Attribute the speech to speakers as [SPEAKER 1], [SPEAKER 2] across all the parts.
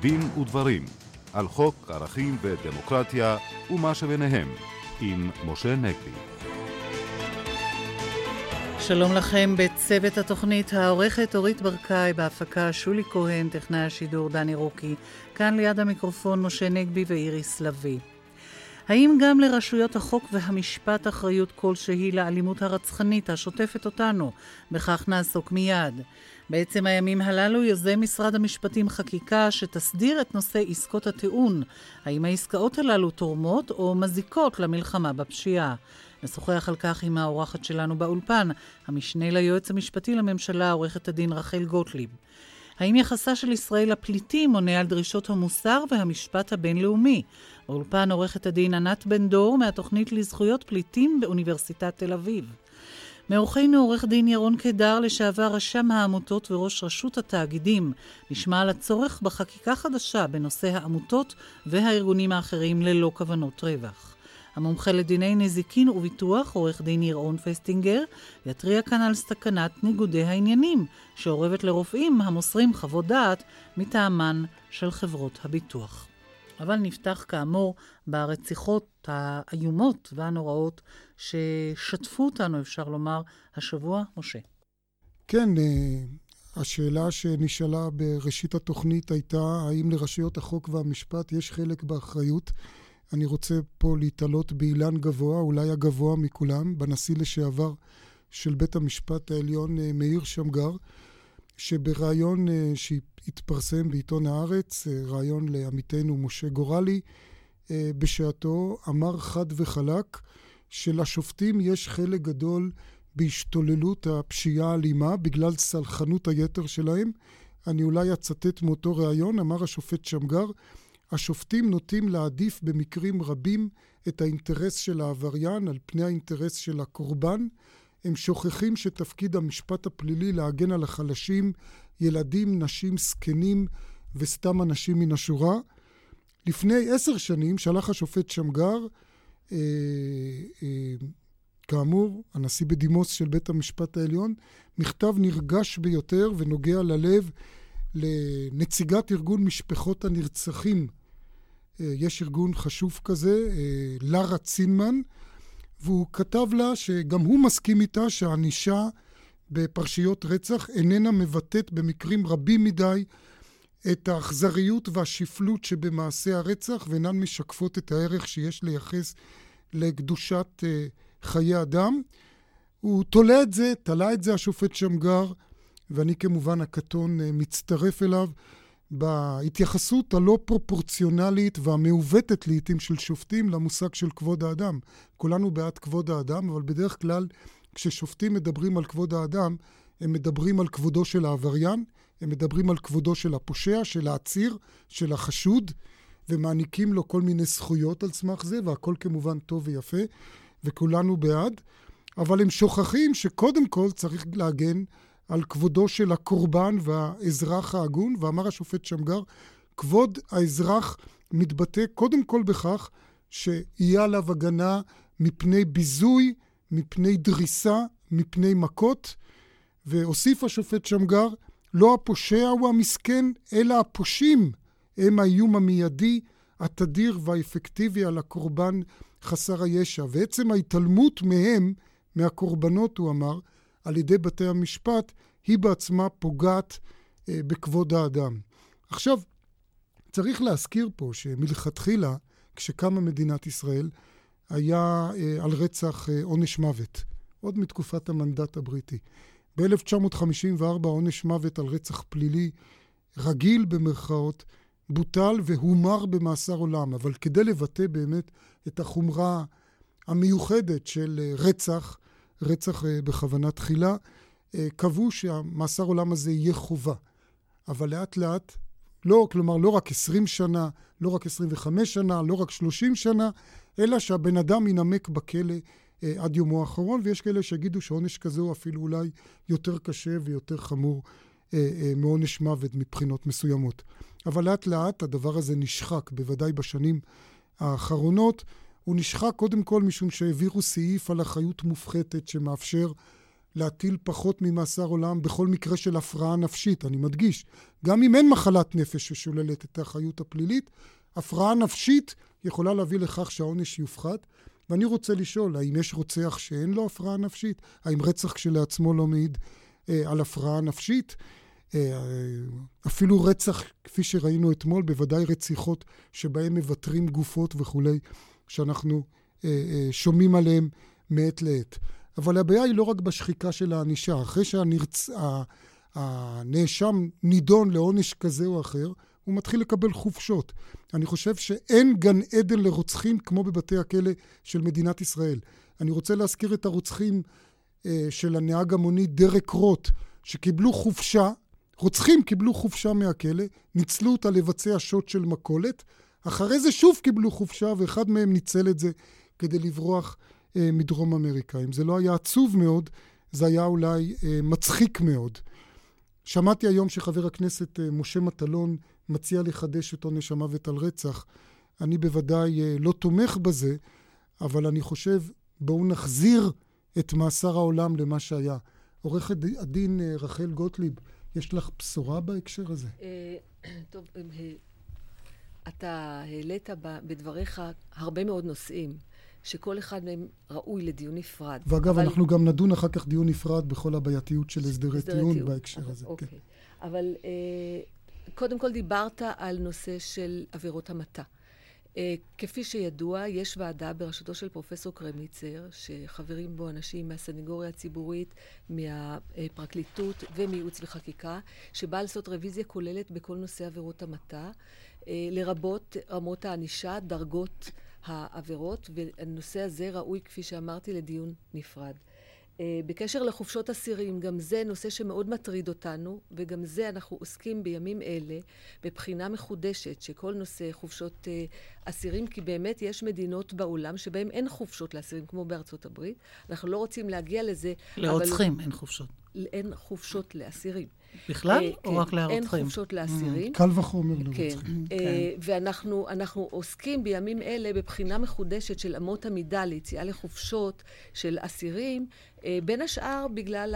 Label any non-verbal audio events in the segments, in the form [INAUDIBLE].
[SPEAKER 1] דין ודברים על חוק ערכים ודמוקרטיה ומה שביניהם עם משה נגבי.
[SPEAKER 2] שלום לכם בצוות התוכנית העורכת אורית ברקאי, בהפקה שולי כהן, טכנאי השידור דני רוקי, כאן ליד המיקרופון משה נגבי ואיריס לביא. האם גם לרשויות החוק והמשפט אחריות כלשהי לאלימות הרצחנית השוטפת אותנו? בכך נעסוק מיד. בעצם הימים הללו יוזם משרד המשפטים חקיקה שתסדיר את נושא עסקות הטיעון. האם העסקאות הללו תורמות או מזיקות למלחמה בפשיעה? נשוחח על כך עם האורחת שלנו באולפן, המשנה ליועץ המשפטי לממשלה, עורכת הדין רחל גוטליב. האם יחסה של ישראל לפליטים עונה על דרישות המוסר והמשפט הבינלאומי? באולפן עורכת הדין ענת בן דור מהתוכנית לזכויות פליטים באוניברסיטת תל אביב. מאורחנו עורך דין ירון קדר, לשעבר רשם העמותות וראש רשות התאגידים, נשמע על הצורך בחקיקה חדשה בנושא העמותות והארגונים האחרים ללא כוונות רווח. המומחה לדיני נזיקין וביטוח, עורך דין ירון פסטינגר, יתריע כאן על סכנת ניגודי העניינים שאורבת לרופאים המוסרים חוות דעת מטעמן של חברות הביטוח. אבל נפתח כאמור ברציחות האיומות והנוראות ששטפו אותנו, אפשר לומר, השבוע. משה.
[SPEAKER 3] כן, אה, השאלה שנשאלה בראשית התוכנית הייתה האם לרשויות החוק והמשפט יש חלק באחריות. אני רוצה פה להתעלות באילן גבוה, אולי הגבוה מכולם, בנשיא לשעבר של בית המשפט העליון אה, מאיר שמגר, שבריאיון אה, שהתפרסם בעיתון הארץ, ריאיון לעמיתנו משה גורלי, בשעתו אמר חד וחלק שלשופטים יש חלק גדול בהשתוללות הפשיעה האלימה בגלל סלחנות היתר שלהם. אני אולי אצטט מאותו ראיון, אמר השופט שמגר, השופטים נוטים להעדיף במקרים רבים את האינטרס של העבריין על פני האינטרס של הקורבן. הם שוכחים שתפקיד המשפט הפלילי להגן על החלשים, ילדים, נשים, זקנים וסתם אנשים מן השורה. לפני עשר שנים שלח השופט שמגר אה, אה, כאמור, הנשיא בדימוס של בית המשפט העליון, מכתב נרגש ביותר ונוגע ללב לנציגת ארגון משפחות הנרצחים. אה, יש ארגון חשוב כזה, לרה צינמן, והוא כתב לה שגם הוא מסכים איתה שהענישה בפרשיות רצח איננה מבטאת במקרים רבים מדי את האכזריות והשפלות שבמעשי הרצח ואינן משקפות את הערך שיש לייחס לקדושת uh, חיי אדם. הוא תולה את זה, תלה את זה השופט שמגר, ואני כמובן הקטון uh, מצטרף אליו בהתייחסות הלא פרופורציונלית והמעוותת לעיתים של שופטים למושג של כבוד האדם. כולנו בעד כבוד האדם, אבל בדרך כלל כששופטים מדברים על כבוד האדם, הם מדברים על כבודו של העבריין, הם מדברים על כבודו של הפושע, של העציר, של החשוד, ומעניקים לו כל מיני זכויות על סמך זה, והכל כמובן טוב ויפה, וכולנו בעד, אבל הם שוכחים שקודם כל צריך להגן על כבודו של הקורבן והאזרח ההגון, ואמר השופט שמגר, כבוד האזרח מתבטא קודם כל בכך שיהיה עליו הגנה מפני ביזוי, מפני דריסה, מפני מכות, והוסיף השופט שמגר, לא הפושע הוא המסכן, אלא הפושעים הם האיום המיידי, התדיר והאפקטיבי על הקורבן חסר הישע. ועצם ההתעלמות מהם, מהקורבנות, הוא אמר, על ידי בתי המשפט, היא בעצמה פוגעת אה, בכבוד האדם. עכשיו, צריך להזכיר פה שמלכתחילה, כשקמה מדינת ישראל, היה אה, על רצח אה, עונש מוות, עוד מתקופת המנדט הבריטי. ב-1954 עונש מוות על רצח פלילי רגיל במרכאות בוטל והומר במאסר עולם, אבל כדי לבטא באמת את החומרה המיוחדת של אה, רצח, רצח אה, בכוונה תחילה, אה, קבעו שהמאסר עולם הזה יהיה חובה. אבל לאט לאט, לא, כלומר לא רק 20 שנה, לא רק 25 שנה, לא רק 30 שנה, אלא שהבן אדם ינמק בכלא אה, עד יומו האחרון, ויש כאלה שיגידו שעונש כזה הוא אפילו אולי יותר קשה ויותר חמור אה, אה, מעונש מוות מבחינות מסוימות. אבל לאט לאט הדבר הזה נשחק, בוודאי בשנים האחרונות. הוא נשחק קודם כל משום שהעבירו סעיף על אחריות מופחתת שמאפשר להטיל פחות ממאסר עולם בכל מקרה של הפרעה נפשית. אני מדגיש, גם אם אין מחלת נפש ששוללת את האחריות הפלילית, הפרעה נפשית יכולה להביא לכך שהעונש יופחת. ואני רוצה לשאול, האם יש רוצח שאין לו הפרעה נפשית? האם רצח כשלעצמו לא מעיד אה, על הפרעה נפשית? אה, אפילו רצח, כפי שראינו אתמול, בוודאי רציחות שבהן מוותרים גופות וכולי, שאנחנו אה, אה, שומעים עליהן מעת לעת. אבל הבעיה היא לא רק בשחיקה של הענישה. אחרי שהנאשם נידון לעונש כזה או אחר, הוא מתחיל לקבל חופשות. אני חושב שאין גן עדן לרוצחים כמו בבתי הכלא של מדינת ישראל. אני רוצה להזכיר את הרוצחים אה, של הנהג המונית דרק רוט, שקיבלו חופשה, רוצחים קיבלו חופשה מהכלא, ניצלו אותה לבצע שוט של מכולת, אחרי זה שוב קיבלו חופשה, ואחד מהם ניצל את זה כדי לברוח אה, מדרום אמריקה. אם זה לא היה עצוב מאוד, זה היה אולי אה, מצחיק מאוד. שמעתי היום שחבר הכנסת אה, משה מטלון מציע לחדש את עונש המוות על רצח. אני בוודאי אה, לא תומך בזה, אבל אני חושב, בואו נחזיר את מאסר העולם למה שהיה. עורכת הדין אה, רחל גוטליב, יש לך בשורה בהקשר הזה? [CLEARS THROAT]
[SPEAKER 4] טוב, אתה העלית בדבריך הרבה מאוד נושאים. שכל אחד מהם ראוי לדיון נפרד.
[SPEAKER 3] ואגב, אבל... אנחנו גם נדון אחר כך דיון נפרד בכל הבעייתיות של הסדרי טיעון טיעון בהקשר הזה.
[SPEAKER 4] אוקיי. כן. אבל אה, קודם כל דיברת על נושא של עבירות המתה. אה, כפי שידוע, יש ועדה בראשותו של פרופסור קרמיצר, שחברים בו אנשים מהסנגוריה הציבורית, מהפרקליטות ומייעוץ וחקיקה, שבאה לעשות רוויזיה כוללת בכל נושא עבירות המתה, לרבות רמות הענישה, דרגות העבירות, והנושא הזה ראוי, כפי שאמרתי, לדיון נפרד. אה, בקשר לחופשות אסירים, גם זה נושא שמאוד מטריד אותנו, וגם זה אנחנו עוסקים בימים אלה בבחינה מחודשת שכל נושא חופשות אה, אסירים, כי באמת יש מדינות בעולם שבהן אין חופשות לאסירים, כמו בארצות הברית. אנחנו לא רוצים להגיע לזה.
[SPEAKER 2] לרוצחים אבל... אין חופשות.
[SPEAKER 4] אין חופשות לאסירים.
[SPEAKER 2] בכלל, אה, או רק להרוצחים?
[SPEAKER 4] אין חופשות לאסירים.
[SPEAKER 3] קל וחומר לרוצחים.
[SPEAKER 4] כן. כן. ואנחנו עוסקים בימים אלה בבחינה מחודשת של אמות המידה ליציאה לחופשות של אסירים, אה, בין השאר בגלל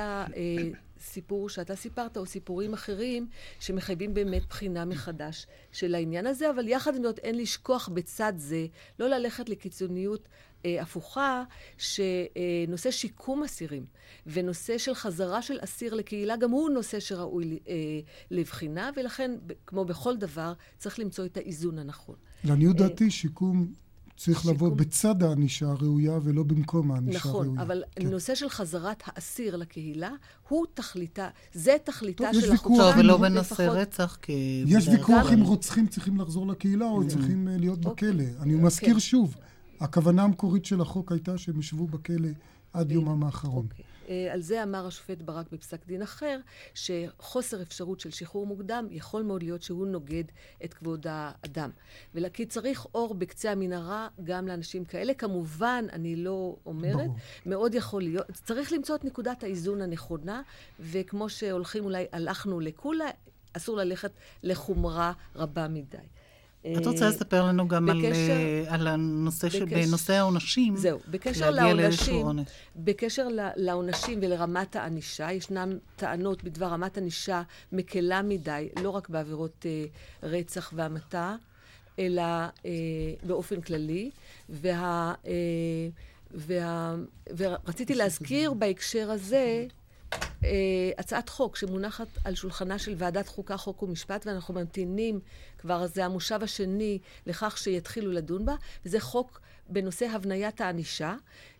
[SPEAKER 4] הסיפור שאתה סיפרת, או סיפורים אחרים, שמחייבים באמת בחינה מחדש של העניין הזה, אבל יחד עם זאת אין לשכוח בצד זה, לא ללכת לקיצוניות אה, הפוכה, שנושא שיקום אסירים ונושא של חזרה של אסיר לקהילה, גם הוא נושא שראוי אה, לבחינה, ולכן, כמו בכל דבר, צריך למצוא את האיזון הנכון.
[SPEAKER 3] לעניות אה, דעתי, שיקום צריך שיקום... לבוא בצד הענישה הראויה ולא במקום הענישה
[SPEAKER 4] נכון,
[SPEAKER 3] הראויה.
[SPEAKER 4] נכון, אבל כן. נושא של חזרת האסיר לקהילה, הוא תכליתה, זה תכליתה טוב, של החוקה.
[SPEAKER 2] טוב, ולא בנושא לפחות... רצח, כי...
[SPEAKER 3] יש ויכוח אם רוצחים צריכים לחזור לקהילה או צריכים להיות אוקיי. בכלא. אני מזכיר כן. שוב, הכוונה המקורית של החוק הייתה שהם ישבו בכלא עד יומם האחרון.
[SPEAKER 4] אוקיי. Uh, על זה אמר השופט ברק בפסק דין אחר, שחוסר אפשרות של שחרור מוקדם יכול מאוד להיות שהוא נוגד את כבוד האדם. כי צריך אור בקצה המנהרה גם לאנשים כאלה. כמובן, אני לא אומרת, ברור. מאוד יכול להיות, צריך למצוא את נקודת האיזון הנכונה, וכמו שהולכים אולי, הלכנו לקולה, אסור ללכת לחומרה רבה מדי.
[SPEAKER 2] את רוצה לספר לנו גם בקשר, על, על הנושא בקשר, שבנושא העונשים,
[SPEAKER 4] זהו, בקשר לעונשים, בקשר לעונשים ולרמת הענישה, ישנן טענות בדבר רמת ענישה מקלה מדי, לא רק בעבירות אה, רצח והמתה, אלא אה, באופן כללי. וה, אה, וה, ורציתי להזכיר בהקשר הזה אה, הצעת חוק שמונחת על שולחנה של ועדת חוקה, חוק ומשפט, ואנחנו ממתינים כבר, זה המושב השני לכך שיתחילו לדון בה, וזה חוק בנושא הבניית הענישה.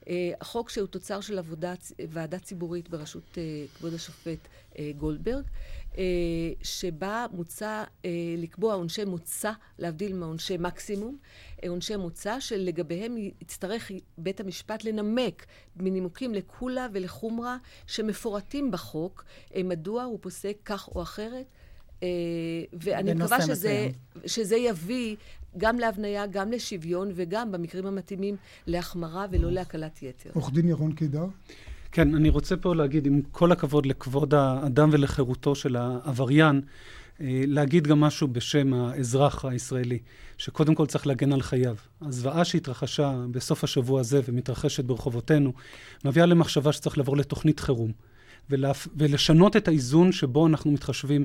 [SPEAKER 4] אה, החוק שהוא תוצר של עבודה, ועדה ציבורית בראשות אה, כבוד השופט גולדברג, שבה מוצע לקבוע עונשי מוצא, להבדיל מעונשי מקסימום, עונשי מוצא שלגביהם יצטרך בית המשפט לנמק מנימוקים לקולה ולחומרה שמפורטים בחוק, מדוע הוא פוסק כך או אחרת. אה, ואני מקווה שזה, שזה יביא גם להבניה, גם לשוויון, וגם במקרים המתאימים להחמרה ולא להקלת יתר.
[SPEAKER 3] עורך דין ירון קידר?
[SPEAKER 5] כן, אני רוצה פה להגיד, עם כל הכבוד לכבוד האדם ולחירותו של העבריין, אה, להגיד גם משהו בשם האזרח הישראלי, שקודם כל צריך להגן על חייו. הזוועה שהתרחשה בסוף השבוע הזה ומתרחשת ברחובותינו, מביאה למחשבה שצריך לעבור לתוכנית חירום. ולשנות את האיזון שבו אנחנו מתחשבים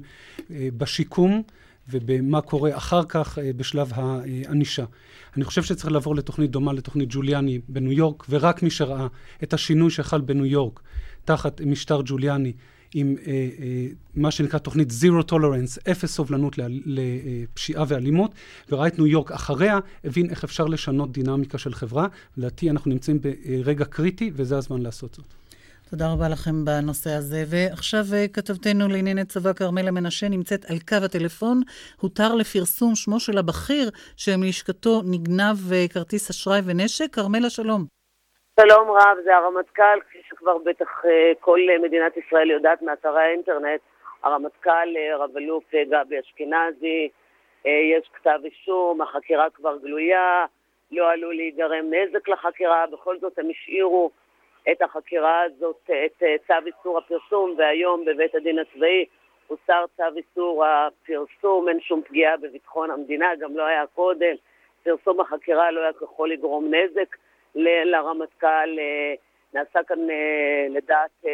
[SPEAKER 5] בשיקום ובמה קורה אחר כך בשלב הענישה. אני חושב שצריך לעבור לתוכנית דומה לתוכנית ג'וליאני בניו יורק, ורק מי שראה את השינוי שחל בניו יורק תחת משטר ג'וליאני עם אה, אה, מה שנקרא תוכנית Zero Tolerance, אפס סובלנות לפשיעה ואלימות, וראה את ניו יורק אחריה, הבין איך אפשר לשנות דינמיקה של חברה. לדעתי אנחנו נמצאים ברגע קריטי, וזה הזמן לעשות זאת.
[SPEAKER 2] תודה רבה לכם בנושא הזה. ועכשיו אה, כתבתנו לענייני צבא כרמלה מנשה נמצאת על קו הטלפון. הותר לפרסום שמו של הבכיר שמלשכתו נגנב אה, כרטיס אשראי ונשק. כרמלה, שלום.
[SPEAKER 6] שלום רב, זה הרמטכ"ל, כפי שכבר בטח אה, כל מדינת ישראל יודעת מאתרי האינטרנט, הרמטכ"ל רב-אלוף גבי אשכנזי, יש כתב אישום, החקירה כבר גלויה, לא עלול להיגרם נזק לחקירה, בכל זאת הם השאירו את החקירה הזאת, את אה, צו איסור הפרסום, והיום בבית הדין הצבאי הוסר צו איסור הפרסום, אין שום פגיעה בביטחון המדינה, גם לא היה קודם. פרסום החקירה לא היה ככל לגרום נזק לרמטכ"ל. אה, נעשה כאן אה, לדעת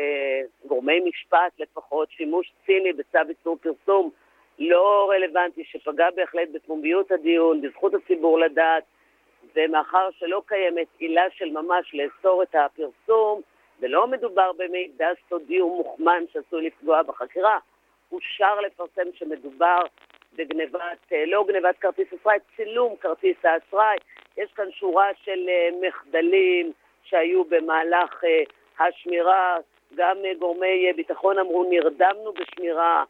[SPEAKER 6] גורמי משפט לפחות שימוש ציני בצו איסור פרסום לא רלוונטי, שפגע בהחלט בפומביות הדיון, בזכות הציבור לדעת, ומאחר שלא קיימת עילה של ממש לאסור את הפרסום, ולא מדובר במידע סודי ומוכמן שעשוי לפגוע בחקירה, אושר לפרסם שמדובר בגנבת, אה, לא גנבת כרטיס אשראי, צילום כרטיס האשראי. יש כאן שורה של אה, מחדלים שהיו במהלך אה, השמירה. גם גורמי ביטחון אמרו, נרדמנו בשמירה.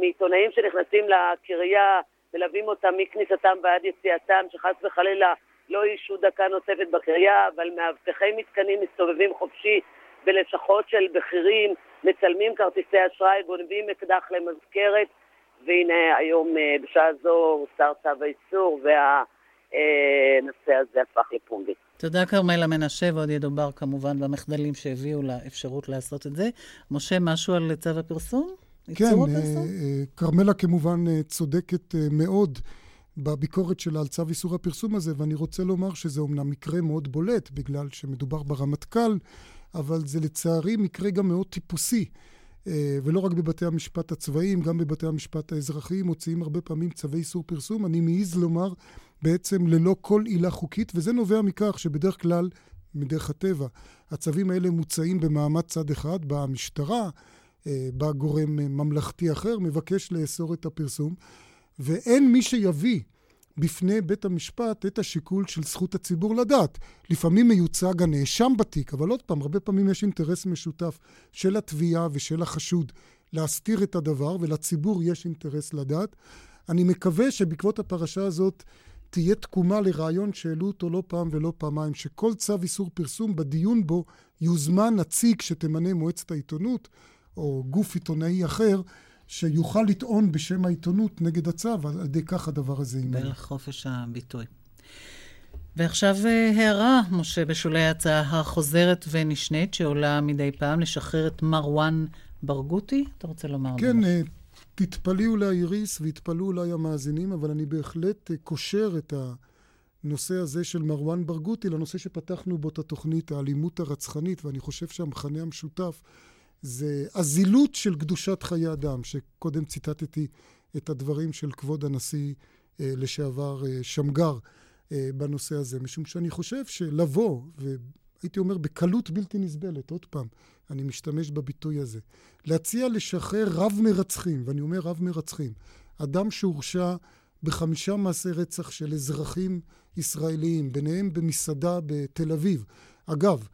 [SPEAKER 6] מעיתונאים שנכנסים לקריה, מלווים אותם מכניסתם ועד יציאתם, שחס וחלילה לא אישו דקה נוספת בקריה, אבל מאבטחי מתקנים מסתובבים חופשי בלשכות של בכירים, מצלמים כרטיסי אשראי, גונבים אקדח למזכרת, והנה היום אה, בשעה זו הוסר צו האיסור והנושא הזה הפך לפומבי.
[SPEAKER 2] תודה כרמלה מנשה, ועוד ידובר כמובן במחדלים שהביאו לאפשרות לעשות את זה. משה, משהו על צו הפרסום?
[SPEAKER 3] כן, אה, אה, כרמלה כמובן צודקת מאוד. בביקורת שלה על צו איסור הפרסום הזה, ואני רוצה לומר שזה אומנם מקרה מאוד בולט, בגלל שמדובר ברמטכ"ל, אבל זה לצערי מקרה גם מאוד טיפוסי. אה, ולא רק בבתי המשפט הצבאיים, גם בבתי המשפט האזרחיים מוציאים הרבה פעמים צווי איסור פרסום. אני מעז לומר, בעצם ללא כל עילה חוקית, וזה נובע מכך שבדרך כלל, מדרך הטבע, הצווים האלה מוצאים במעמד צד אחד, באה המשטרה, אה, בא גורם ממלכתי אחר, מבקש לאסור את הפרסום. ואין מי שיביא בפני בית המשפט את השיקול של זכות הציבור לדעת. לפעמים מיוצג הנאשם בתיק, אבל עוד פעם, הרבה פעמים יש אינטרס משותף של התביעה ושל החשוד להסתיר את הדבר, ולציבור יש אינטרס לדעת. אני מקווה שבעקבות הפרשה הזאת תהיה תקומה לרעיון שהעלו אותו לא פעם ולא פעמיים, שכל צו איסור פרסום בדיון בו יוזמן נציג שתמנה מועצת העיתונות, או גוף עיתונאי אחר, שיוכל לטעון בשם העיתונות נגד הצו, על ידי כך הדבר הזה יימנע.
[SPEAKER 2] חופש הביטוי. ועכשיו אה, הערה, משה, בשולי ההצעה החוזרת ונשנית, שעולה מדי פעם, לשחרר את מרואן ברגותי? אתה רוצה לומר
[SPEAKER 3] כן, משהו? כן, תתפלאי אולי איריס והתפלאו אולי המאזינים, אבל אני בהחלט אה, קושר את הנושא הזה של מרואן ברגותי לנושא שפתחנו בו את התוכנית, האלימות הרצחנית, ואני חושב שהמכנה המשותף זה הזילות של קדושת חיי אדם, שקודם ציטטתי את הדברים של כבוד הנשיא אה, לשעבר אה, שמגר אה, בנושא הזה, משום שאני חושב שלבוא, והייתי אומר בקלות בלתי נסבלת, עוד פעם, אני משתמש בביטוי הזה, להציע לשחרר רב מרצחים, ואני אומר רב מרצחים, אדם שהורשע בחמישה מעשי רצח של אזרחים ישראליים, ביניהם במסעדה בתל אביב. אגב,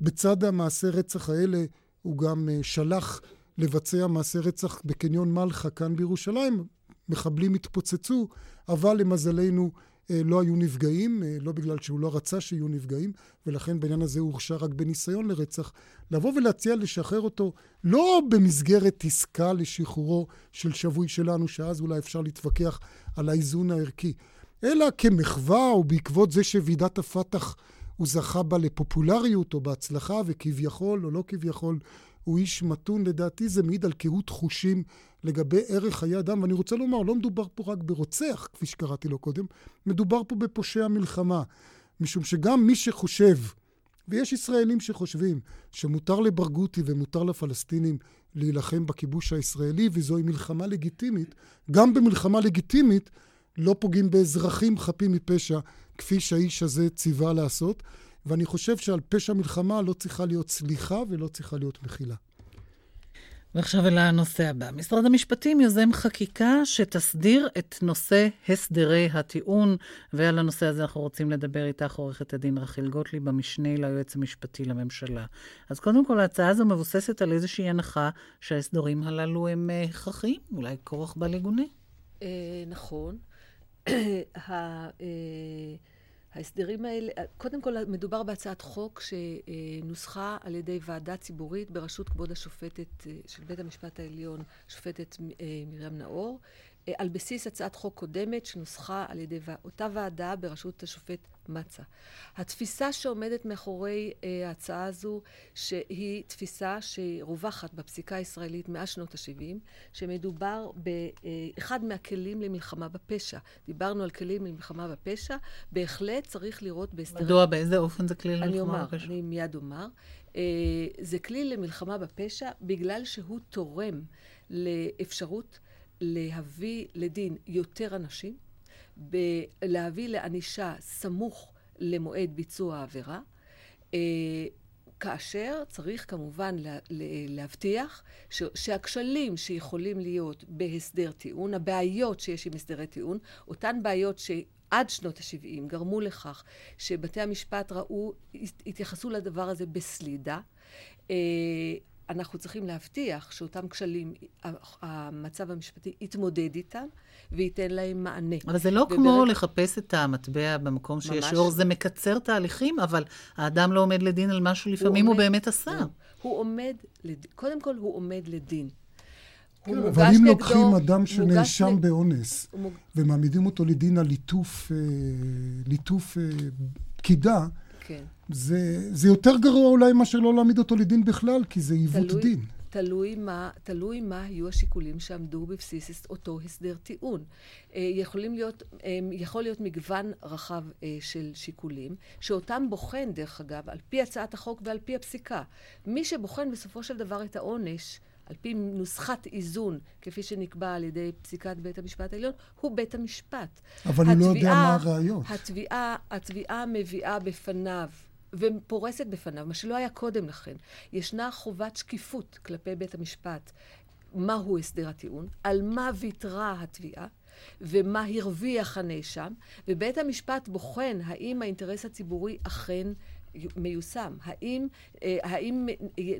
[SPEAKER 3] בצד המעשי רצח האלה הוא גם אה, שלח לבצע מעשה רצח בקניון מלחה כאן בירושלים. מחבלים התפוצצו, אבל למזלנו אה, לא היו נפגעים, אה, לא בגלל שהוא לא רצה שיהיו נפגעים, ולכן בעניין הזה הוא הורשע רק בניסיון לרצח. לבוא ולהציע לשחרר אותו לא במסגרת עסקה לשחרורו של שבוי שלנו, שאז אולי אפשר להתווכח על האיזון הערכי, אלא כמחווה או בעקבות זה שוועידת הפת"ח הוא זכה בה לפופולריות או בהצלחה, וכביכול או לא כביכול, הוא איש מתון. לדעתי זה מעיד על קהות חושים לגבי ערך חיי אדם. ואני רוצה לומר, לא מדובר פה רק ברוצח, כפי שקראתי לו קודם, מדובר פה בפושע מלחמה. משום שגם מי שחושב ויש ישראלים שחושבים שמותר לברגותי ומותר לפלסטינים להילחם בכיבוש הישראלי, וזוהי מלחמה לגיטימית. גם במלחמה לגיטימית לא פוגעים באזרחים חפים מפשע, כפי שהאיש הזה ציווה לעשות. ואני חושב שעל פשע מלחמה לא צריכה להיות סליחה ולא צריכה להיות מחילה.
[SPEAKER 2] ועכשיו אל הנושא הבא. משרד המשפטים יוזם חקיקה שתסדיר את נושא הסדרי הטיעון, ועל הנושא הזה אנחנו רוצים לדבר איתך, עורכת הדין רחל גוטליב, המשנה ליועץ המשפטי לממשלה. אז קודם כל, ההצעה הזו מבוססת על איזושהי הנחה שההסדרים הללו הם אה, הכרחיים, אולי כורח בל יגונה.
[SPEAKER 4] אה, נכון. אה, ההסדרים האלה, קודם כל מדובר בהצעת חוק שנוסחה על ידי ועדה ציבורית בראשות כבוד השופטת של בית המשפט העליון, שופטת מרים נאור, על בסיס הצעת חוק קודמת שנוסחה על ידי אותה ועדה בראשות השופט מצה. התפיסה שעומדת מאחורי uh, ההצעה הזו, שהיא תפיסה שרווחת בפסיקה הישראלית מאז שנות ה-70, שמדובר באחד מהכלים למלחמה בפשע. דיברנו על כלים למלחמה בפשע, בהחלט צריך לראות בהסדרים...
[SPEAKER 2] מדוע? באיזה אופן זה כלי
[SPEAKER 4] למלחמה בפשע? אני אומר, אני מיד אומר. Uh, זה כלי למלחמה בפשע בגלל שהוא תורם לאפשרות להביא לדין יותר אנשים, להביא לענישה סמוך למועד ביצוע העבירה, אה, כאשר צריך כמובן לה, להבטיח ש, שהכשלים שיכולים להיות בהסדר טיעון, הבעיות שיש עם הסדרי טיעון, אותן בעיות שעד שנות ה-70 גרמו לכך שבתי המשפט ראו, התייחסו לדבר הזה בסלידה. אה, אנחנו צריכים להבטיח שאותם כשלים, המצב המשפטי יתמודד איתם וייתן להם מענה.
[SPEAKER 2] אבל זה לא ובאמת... כמו לחפש את המטבע במקום שיש אור, זה מקצר תהליכים, אבל האדם לא עומד לדין על משהו לפעמים הוא, הוא באמת עשה. לא.
[SPEAKER 4] הוא עומד, לד... קודם כל הוא עומד לדין.
[SPEAKER 3] כן, אבל אם נגדו, לוקחים אדם שנאשם נג... באונס מוג... ומעמידים אותו לדין על ליטוף, אה, ליטוף אה, פקידה, כן. זה, זה יותר גרוע אולי מאשר לא להעמיד אותו לדין בכלל, כי זה עיוות תלוי, דין.
[SPEAKER 4] תלוי מה, תלוי מה היו השיקולים שעמדו בבסיס אותו הסדר טיעון. אה, יכולים להיות, אה, יכול להיות מגוון רחב אה, של שיקולים, שאותם בוחן, דרך אגב, על פי הצעת החוק ועל פי הפסיקה. מי שבוחן בסופו של דבר את העונש, על פי נוסחת איזון, כפי שנקבע על ידי פסיקת בית המשפט העליון, הוא בית המשפט.
[SPEAKER 3] אבל התביעה, הוא לא יודע מה הראיות.
[SPEAKER 4] התביעה, התביעה מביאה בפניו ופורסת בפניו, מה שלא היה קודם לכן. ישנה חובת שקיפות כלפי בית המשפט, מהו הסדר הטיעון, על מה ויתרה התביעה. ומה הרוויח הנאשם, ובית המשפט בוחן האם האינטרס הציבורי אכן מיושם? האם, אה, האם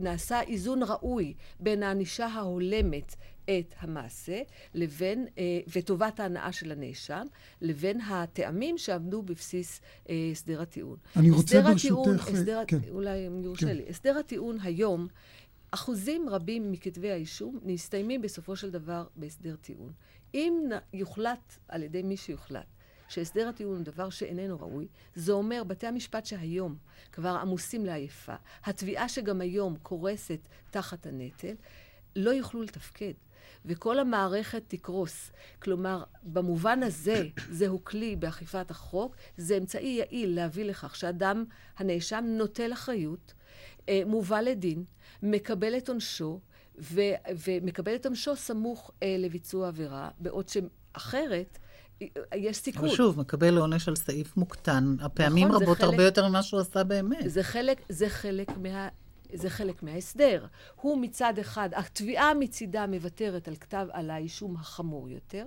[SPEAKER 4] נעשה איזון ראוי בין הענישה ההולמת את המעשה לבין, אה, וטובת ההנאה של הנאשם, לבין הטעמים שעמדו בבסיס אה, הסדר הטיעון.
[SPEAKER 3] אני רוצה ברשותך...
[SPEAKER 4] הסדר, כן. אולי אם יורשה כן. לי. הסדר הטיעון היום, אחוזים רבים מכתבי האישום נסתיימים בסופו של דבר בהסדר טיעון. אם יוחלט על ידי מי שיוחלט שהסדר הטיעון הוא דבר שאיננו ראוי, זה אומר בתי המשפט שהיום כבר עמוסים לעייפה, התביעה שגם היום קורסת תחת הנטל, לא יוכלו לתפקד. וכל המערכת תקרוס. כלומר, במובן הזה, זהו כלי באכיפת החוק, זה אמצעי יעיל להביא לכך שאדם, הנאשם, נוטל אחריות, אה, מובא לדין, מקבל את עונשו, ו- ומקבל את עונשו סמוך אה, לביצוע עבירה, בעוד שאחרת, יש סיכון.
[SPEAKER 2] אבל שוב, מקבל עונש על סעיף מוקטן, הפעמים נכון, רבות חלק, הרבה יותר ממה שהוא עשה באמת.
[SPEAKER 4] זה חלק, זה חלק מה... זה חלק מההסדר. הוא מצד אחד, התביעה מצידה מוותרת על כתב, על האישום החמור יותר,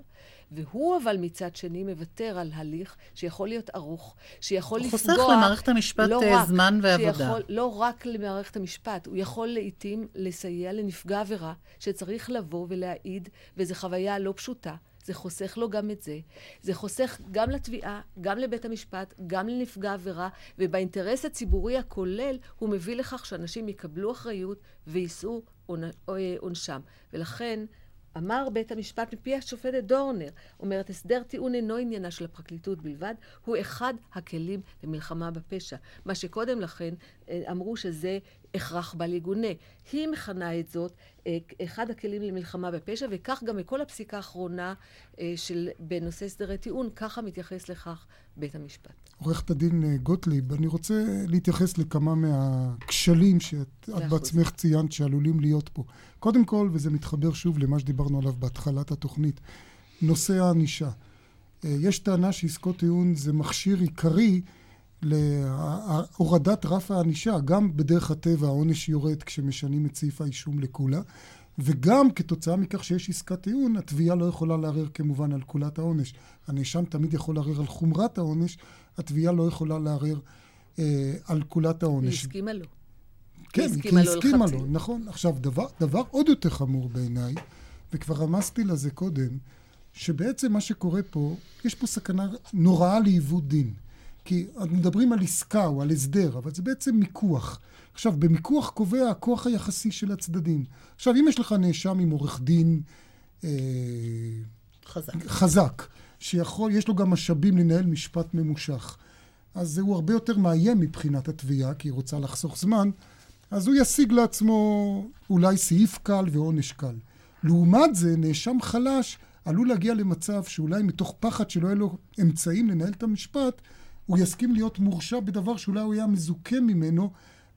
[SPEAKER 4] והוא אבל מצד שני מוותר על הליך שיכול להיות ארוך, שיכול לפגוע...
[SPEAKER 2] חוסך למערכת המשפט לא אה, זמן רק, ועבודה. שיכול,
[SPEAKER 4] לא רק למערכת המשפט, הוא יכול לעיתים לסייע לנפגע עבירה שצריך לבוא ולהעיד, וזו חוויה לא פשוטה. זה חוסך לו גם את זה. זה חוסך גם לתביעה, גם לבית המשפט, גם לנפגע עבירה, ובאינטרס הציבורי הכולל הוא מביא לכך שאנשים יקבלו אחריות ויישאו עונשם. ולכן אמר בית המשפט מפי השופטת דורנר, אומרת, הסדר טיעון אינו עניינה של הפרקליטות בלבד, הוא אחד הכלים למלחמה בפשע. מה שקודם לכן אה, אמרו שזה הכרח בל יגונה. היא מכנה את זאת אה, אחד הכלים למלחמה בפשע, וכך גם מכל הפסיקה האחרונה אה, של, בנושא הסדרי טיעון, ככה מתייחס לכך בית המשפט.
[SPEAKER 3] עורכת הדין אה, גוטליב, אני רוצה להתייחס לכמה מהכשלים שאת בעצמך ציינת שעלולים להיות פה. קודם כל, וזה מתחבר שוב למה שדיברנו עליו בהתחלת התוכנית, נושא הענישה. אה, יש טענה שעסקות טיעון זה מכשיר עיקרי להורדת רף הענישה, גם בדרך הטבע העונש יורד כשמשנים את סעיף האישום לקולה, וגם כתוצאה מכך שיש עסקת טיעון, התביעה לא יכולה לערער כמובן על קולת העונש. הנאשם תמיד יכול לערער על חומרת העונש, התביעה לא יכולה לערער אה, על קולת העונש. היא
[SPEAKER 4] הסכימה לו.
[SPEAKER 3] כן, היא הסכימה לו, נכון. עכשיו, דבר, דבר עוד יותר חמור בעיניי, וכבר רמזתי לזה קודם, שבעצם מה שקורה פה, יש פה סכנה נוראה לעיוות דין. כי מדברים על עסקה או על הסדר, אבל זה בעצם מיקוח. עכשיו, במיקוח קובע הכוח היחסי של הצדדים. עכשיו, אם יש לך נאשם עם עורך דין
[SPEAKER 2] אה, חזק,
[SPEAKER 3] חזק שיכול, יש לו גם משאבים לנהל משפט ממושך, אז הוא הרבה יותר מאיים מבחינת התביעה, כי היא רוצה לחסוך זמן, אז הוא ישיג לעצמו אולי סעיף קל ועונש קל. לעומת זה, נאשם חלש עלול להגיע למצב שאולי מתוך פחד שלא יהיה לו אמצעים לנהל את המשפט, הוא יסכים להיות מורשע בדבר שאולי הוא היה מזוכה ממנו,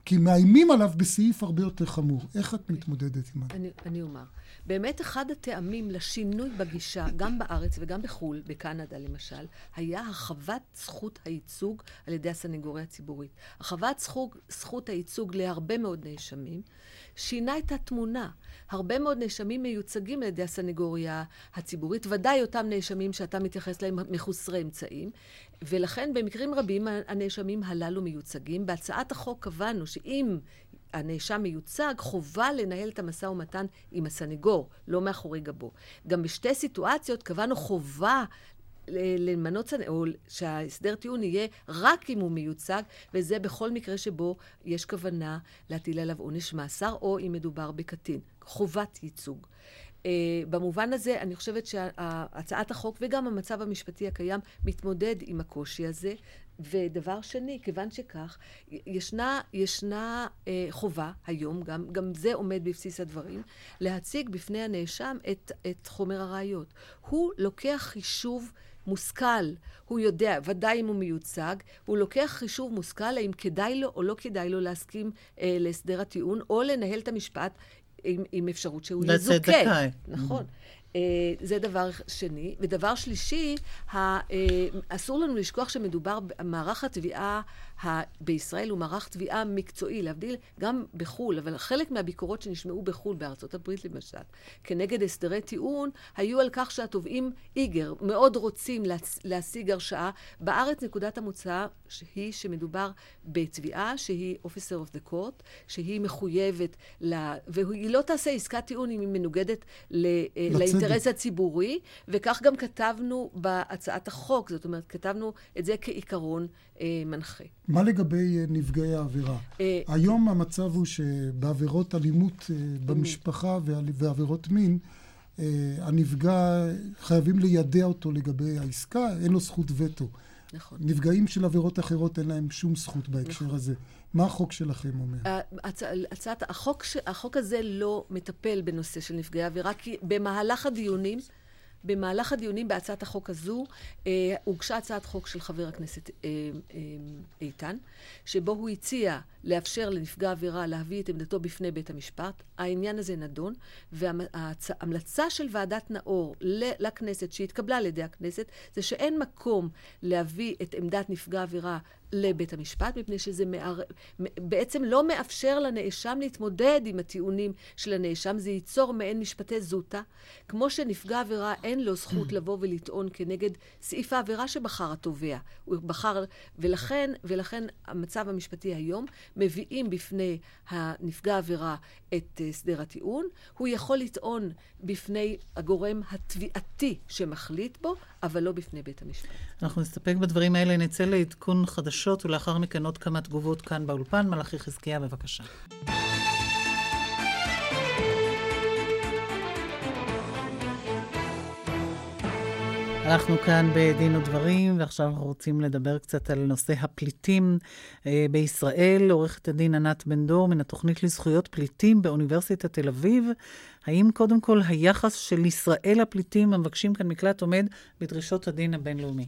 [SPEAKER 3] כי מאיימים עליו בסעיף הרבה יותר חמור. איך את מתמודדת עם זה?
[SPEAKER 4] אני, אני אומר. באמת אחד הטעמים לשינוי בגישה, גם בארץ וגם בחו"ל, בקנדה למשל, היה הרחבת זכות הייצוג על ידי הסנגוריה הציבורית. הרחבת זכות, זכות הייצוג להרבה מאוד נאשמים, שינה את התמונה. הרבה מאוד נאשמים מיוצגים על ידי הסנגוריה הציבורית, ודאי אותם נאשמים שאתה מתייחס להם מחוסרי אמצעים, ולכן במקרים רבים הנאשמים הללו מיוצגים. בהצעת החוק קבענו שאם הנאשם מיוצג, חובה לנהל את המשא ומתן עם הסנגור, לא מאחורי גבו. גם בשתי סיטואציות קבענו חובה למנות סנגור, או שההסדר טיעון יהיה רק אם הוא מיוצג, וזה בכל מקרה שבו יש כוונה להטיל עליו עונש מאסר, או אם מדובר בקטין. חובת ייצוג. Uh, במובן הזה, אני חושבת שהצעת החוק וגם המצב המשפטי הקיים מתמודד עם הקושי הזה. ודבר שני, כיוון שכך, ישנה, ישנה uh, חובה היום, גם, גם זה עומד בבסיס הדברים, להציג בפני הנאשם את, את חומר הראיות. הוא לוקח חישוב מושכל, הוא יודע, ודאי אם הוא מיוצג, הוא לוקח חישוב מושכל האם כדאי לו או לא כדאי לו להסכים אה, להסדר הטיעון, או לנהל את המשפט עם, עם אפשרות שהוא יזוכה. לצאת זכאי. נכון. אה, זה דבר שני. ודבר שלישי, אה, אסור לנו לשכוח שמדובר במערך התביעה בישראל הוא מערך תביעה מקצועי, להבדיל גם בחו"ל, אבל חלק מהביקורות שנשמעו בחו"ל, בארצות הברית למשל, כנגד הסדרי טיעון, היו על כך שהתובעים איגר מאוד רוצים להשיג הרשעה. בארץ נקודת המוצא היא שמדובר בתביעה שהיא officer of the court, שהיא מחויבת, לה, והיא לא תעשה עסקת טיעון אם היא מנוגדת ל, אה, לאינטרס הציבורי, וכך גם כתבנו בהצעת החוק, זאת אומרת, כתבנו את זה כעיקרון אה, מנחה.
[SPEAKER 3] מה לגבי אה, נפגעי העבירה? אה, היום המצב הוא שבעבירות אלימות אה, במשפחה ועבירות מין, הנפגע, חייבים לידע אותו לגבי העסקה, אין לו זכות וטו. נכון. נפגעים של עבירות אחרות אין להם שום זכות בהקשר נכון. הזה. מה החוק שלכם אומר?
[SPEAKER 4] הצ... הצעת, החוק, החוק הזה לא מטפל בנושא של נפגעי עבירה, כי במהלך הדיונים... במהלך הדיונים בהצעת החוק הזו אה, הוגשה הצעת חוק של חבר הכנסת אה, אה, איתן, שבו הוא הציע לאפשר לנפגע עבירה להביא את עמדתו בפני בית המשפט. העניין הזה נדון, וההמלצה של ועדת נאור לכנסת, שהתקבלה על ידי הכנסת, זה שאין מקום להביא את עמדת נפגע עבירה לבית המשפט, מפני שזה מער... בעצם לא מאפשר לנאשם להתמודד עם הטיעונים של הנאשם, זה ייצור מעין משפטי זוטה. כמו שנפגע עבירה אין לו זכות [CLEARS THROAT] לבוא ולטעון כנגד סעיף העבירה שבחר התובע. הוא בחר, ולכן, ולכן המצב המשפטי היום, מביאים בפני הנפגע עבירה את אה, שדר הטיעון, הוא יכול לטעון בפני הגורם התביעתי שמחליט בו, אבל לא בפני בית המשפט.
[SPEAKER 2] אנחנו נסתפק בדברים האלה, נצא לעדכון חדשות, ולאחר מכן עוד כמה תגובות כאן באולפן. מלאכי חזקיה, בבקשה. אנחנו כאן בדין ודברים, ועכשיו אנחנו רוצים לדבר קצת על נושא הפליטים אה, בישראל. עורכת הדין ענת בן דור מן התוכנית לזכויות פליטים באוניברסיטת תל אביב. האם קודם כל היחס של ישראל לפליטים המבקשים כאן מקלט עומד בדרישות הדין הבינלאומי?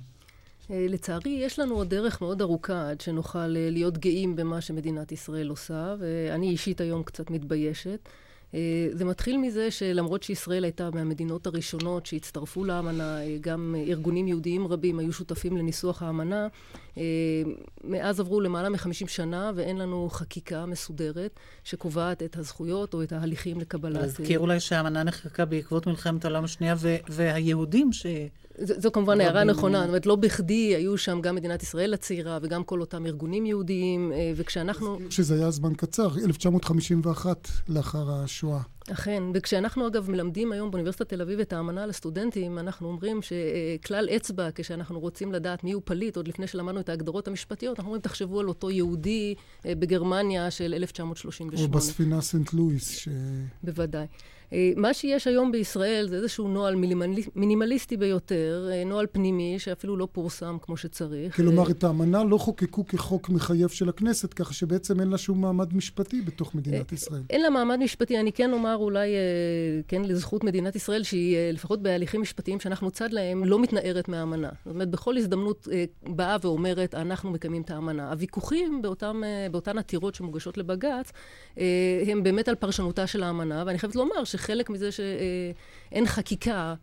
[SPEAKER 7] לצערי, יש לנו עוד דרך מאוד ארוכה עד שנוכל להיות גאים במה שמדינת ישראל עושה, ואני אישית היום קצת מתביישת. אה, זה מתחיל מזה שלמרות שישראל הייתה מהמדינות הראשונות שהצטרפו לאמנה, אה, גם ארגונים יהודיים רבים היו שותפים לניסוח האמנה, אה, מאז עברו למעלה מ-50 שנה ואין לנו חקיקה מסודרת שקובעת את הזכויות או את ההליכים לקבלת...
[SPEAKER 2] להזכיר אולי שהאמנה נחקקה בעקבות מלחמת העולם השנייה והיהודים ש...
[SPEAKER 7] זו כמובן הערה נכונה, זאת אומרת, לא בכדי היו שם גם מדינת ישראל הצעירה וגם כל אותם ארגונים יהודיים, אה, וכשאנחנו...
[SPEAKER 3] שזה היה זמן קצר, 1951 לאחר השואה.
[SPEAKER 7] אכן, וכשאנחנו אגב מלמדים היום באוניברסיטת תל אביב את האמנה לסטודנטים, אנחנו אומרים שכלל אצבע, כשאנחנו רוצים לדעת מיהו פליט, עוד לפני שלמדנו את ההגדרות המשפטיות, אנחנו אומרים, תחשבו על אותו יהודי אה, בגרמניה של 1938.
[SPEAKER 3] או בספינה סנט לואיס. ש...
[SPEAKER 7] בוודאי. אה, מה שיש היום בישראל זה איזשהו נוהל מינימליסטי ביותר, אה, נוהל פנימי שאפילו לא פורסם כמו שצריך.
[SPEAKER 3] כלומר, את האמנה לא חוקקו כחוק מחייב של הכנסת, ככה שבעצם אין לה שום מעמד משפטי בתוך מדינת ישראל.
[SPEAKER 7] אין לה מעמד משפטי. אני כן אומר אולי, כן, לזכות מדינת ישראל, שהיא לפחות בהליכים משפטיים שאנחנו צד להם, לא מתנערת מהאמנה. זאת אומרת, בכל הזדמנות באה ואומרת, אנחנו מקיימים את האמנה. הוויכוחים באותם, באותן עתירות שמוגשות לבג"ץ, הם באמת על פרשנותה של האמנה, ואני חייבת לומר שחלק מזה שאין חקיקה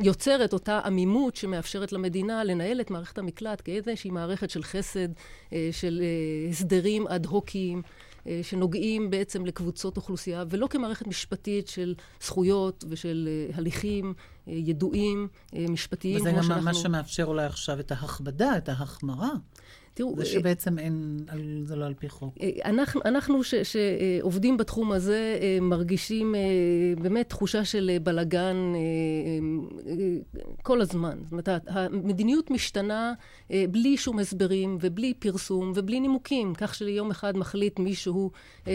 [SPEAKER 7] יוצר את אותה עמימות שמאפשרת למדינה לנהל את מערכת המקלט כאיזושהי מערכת של חסד, של הסדרים אד הוקיים. שנוגעים בעצם לקבוצות אוכלוסייה, ולא כמערכת משפטית של זכויות ושל הליכים ידועים, משפטיים,
[SPEAKER 2] כמו שאנחנו... וזה גם מה שמאפשר אולי עכשיו את ההכבדה, את ההחמרה. תראו... זה שבעצם אין, זה לא על פי חוק.
[SPEAKER 7] אנחנו, אנחנו ש, שעובדים בתחום הזה מרגישים באמת תחושה של בלגן כל הזמן. זאת אומרת, המדיניות משתנה בלי שום הסברים ובלי פרסום ובלי נימוקים, כך שיום אחד מחליט מישהו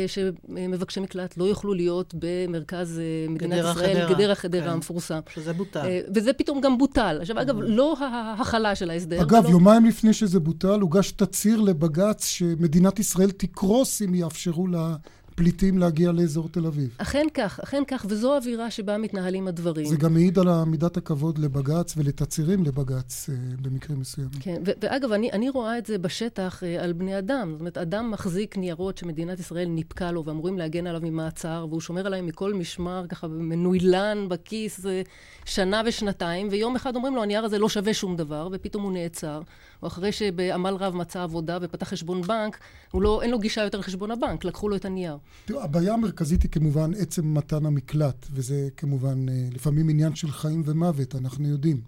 [SPEAKER 7] שמבקשי מקלט לא יוכלו להיות במרכז מדינת גדרה ישראל, חדרה. גדרה חדרה כן. המפורסם.
[SPEAKER 2] שזה בוטל.
[SPEAKER 7] וזה פתאום גם בוטל. עכשיו, אגב, לא ההכלה של ההסדר.
[SPEAKER 3] אגב, ולא... יומיים לפני שזה בוטל, הוגש תצהיר לבג"ץ שמדינת ישראל תקרוס אם יאפשרו לה פליטים להגיע לאזור תל אביב.
[SPEAKER 7] אכן כך, אכן כך, וזו האווירה שבה מתנהלים הדברים.
[SPEAKER 3] זה גם מעיד על מידת הכבוד לבג"ץ ולתצהירים לבג"ץ אה, במקרים מסוימים.
[SPEAKER 7] כן, ו- ואגב, אני, אני רואה את זה בשטח אה, על בני אדם. זאת אומרת, אדם מחזיק ניירות שמדינת ישראל ניפקה לו ואמורים להגן עליו ממעצר, והוא שומר עליהם מכל משמר, ככה מנוילן בכיס אה, שנה ושנתיים, ויום אחד אומרים לו, הנייר הזה לא שווה שום דבר, ופתאום הוא נעצר. או אחרי שבעמל רב מצא עבודה ופתח חשבון בנק, לא, אין לו גישה יותר לחשבון הבנק, לקחו לו את הנייר.
[SPEAKER 3] תראו, הבעיה המרכזית היא כמובן עצם מתן המקלט, וזה כמובן אה, לפעמים עניין של חיים ומוות, אנחנו יודעים.